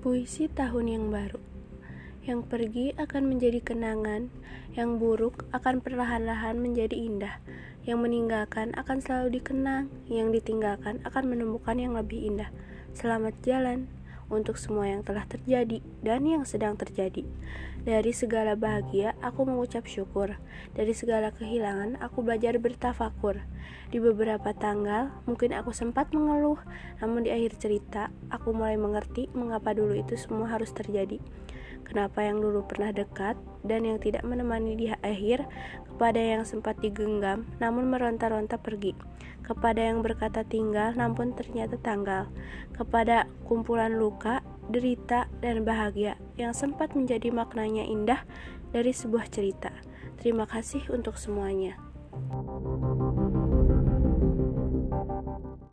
Puisi tahun yang baru. Yang pergi akan menjadi kenangan Yang buruk akan perlahan-lahan menjadi indah. Yang meninggalkan akan selalu dikenang Yang ditinggalkan akan menemukan yang lebih indah. Selamat jalan untuk semua yang telah terjadi dan yang sedang terjadi. Dari segala bahagia, aku mengucap syukur. Dari segala kehilangan, aku belajar bertafakur. Di beberapa tanggal, mungkin aku sempat mengeluh, namun di akhir cerita, aku mulai mengerti mengapa dulu itu semua harus terjadi. Kenapa yang dulu pernah dekat dan yang tidak menemani di akhir, kepada yang sempat digenggam namun meronta-ronta pergi, kepada yang berkata tinggal namun ternyata tanggal, kepada kumpulan luka, derita, dan bahagia yang sempat menjadi maknanya indah dari sebuah cerita. Terima kasih untuk semuanya.